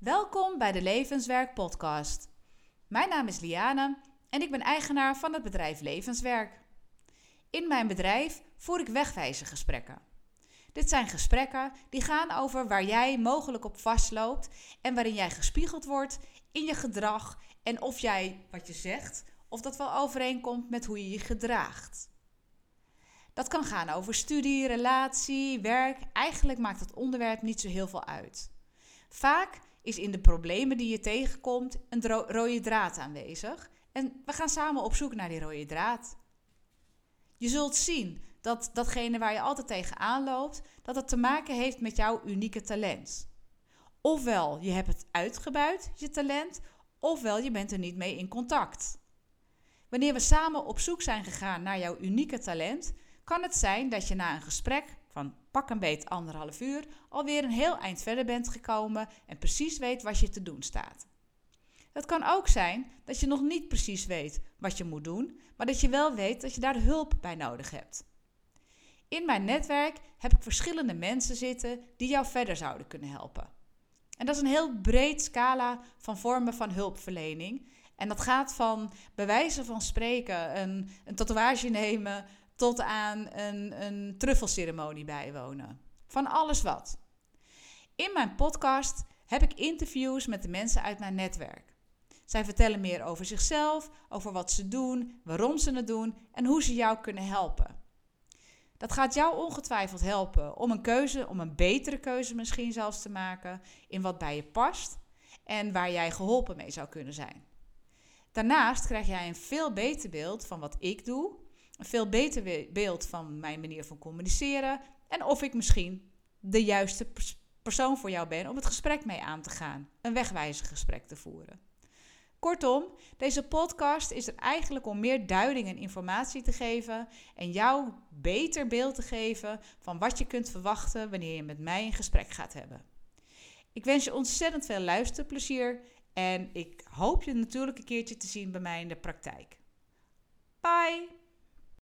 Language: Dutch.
Welkom bij de Levenswerk Podcast. Mijn naam is Liane en ik ben eigenaar van het bedrijf Levenswerk. In mijn bedrijf voer ik wegwijzergesprekken. Dit zijn gesprekken die gaan over waar jij mogelijk op vastloopt en waarin jij gespiegeld wordt in je gedrag en of jij wat je zegt, of dat wel overeenkomt met hoe je je gedraagt. Dat kan gaan over studie, relatie, werk. Eigenlijk maakt het onderwerp niet zo heel veel uit. Vaak is in de problemen die je tegenkomt een rode draad aanwezig. En we gaan samen op zoek naar die rode draad. Je zult zien dat datgene waar je altijd tegenaan loopt, dat het te maken heeft met jouw unieke talent. Ofwel je hebt het uitgebuit, je talent, ofwel je bent er niet mee in contact. Wanneer we samen op zoek zijn gegaan naar jouw unieke talent, kan het zijn dat je na een gesprek van pak een beet anderhalf uur alweer een heel eind verder bent gekomen en precies weet wat je te doen staat. Het kan ook zijn dat je nog niet precies weet wat je moet doen, maar dat je wel weet dat je daar hulp bij nodig hebt. In mijn netwerk heb ik verschillende mensen zitten die jou verder zouden kunnen helpen. En dat is een heel breed scala van vormen van hulpverlening. En dat gaat van bewijzen van spreken, een, een tatoeage nemen, tot aan een, een truffelceremonie bijwonen. Van alles wat. In mijn podcast heb ik interviews met de mensen uit mijn netwerk. Zij vertellen meer over zichzelf, over wat ze doen, waarom ze het doen en hoe ze jou kunnen helpen. Dat gaat jou ongetwijfeld helpen om een keuze, om een betere keuze misschien zelfs te maken in wat bij je past en waar jij geholpen mee zou kunnen zijn. Daarnaast krijg jij een veel beter beeld van wat ik doe een veel beter beeld van mijn manier van communiceren en of ik misschien de juiste persoon voor jou ben om het gesprek mee aan te gaan, een wegwijzergesprek te voeren. Kortom, deze podcast is er eigenlijk om meer duiding en informatie te geven en jou beter beeld te geven van wat je kunt verwachten wanneer je met mij een gesprek gaat hebben. Ik wens je ontzettend veel luisterplezier en ik hoop je natuurlijk een keertje te zien bij mij in de praktijk. Bye!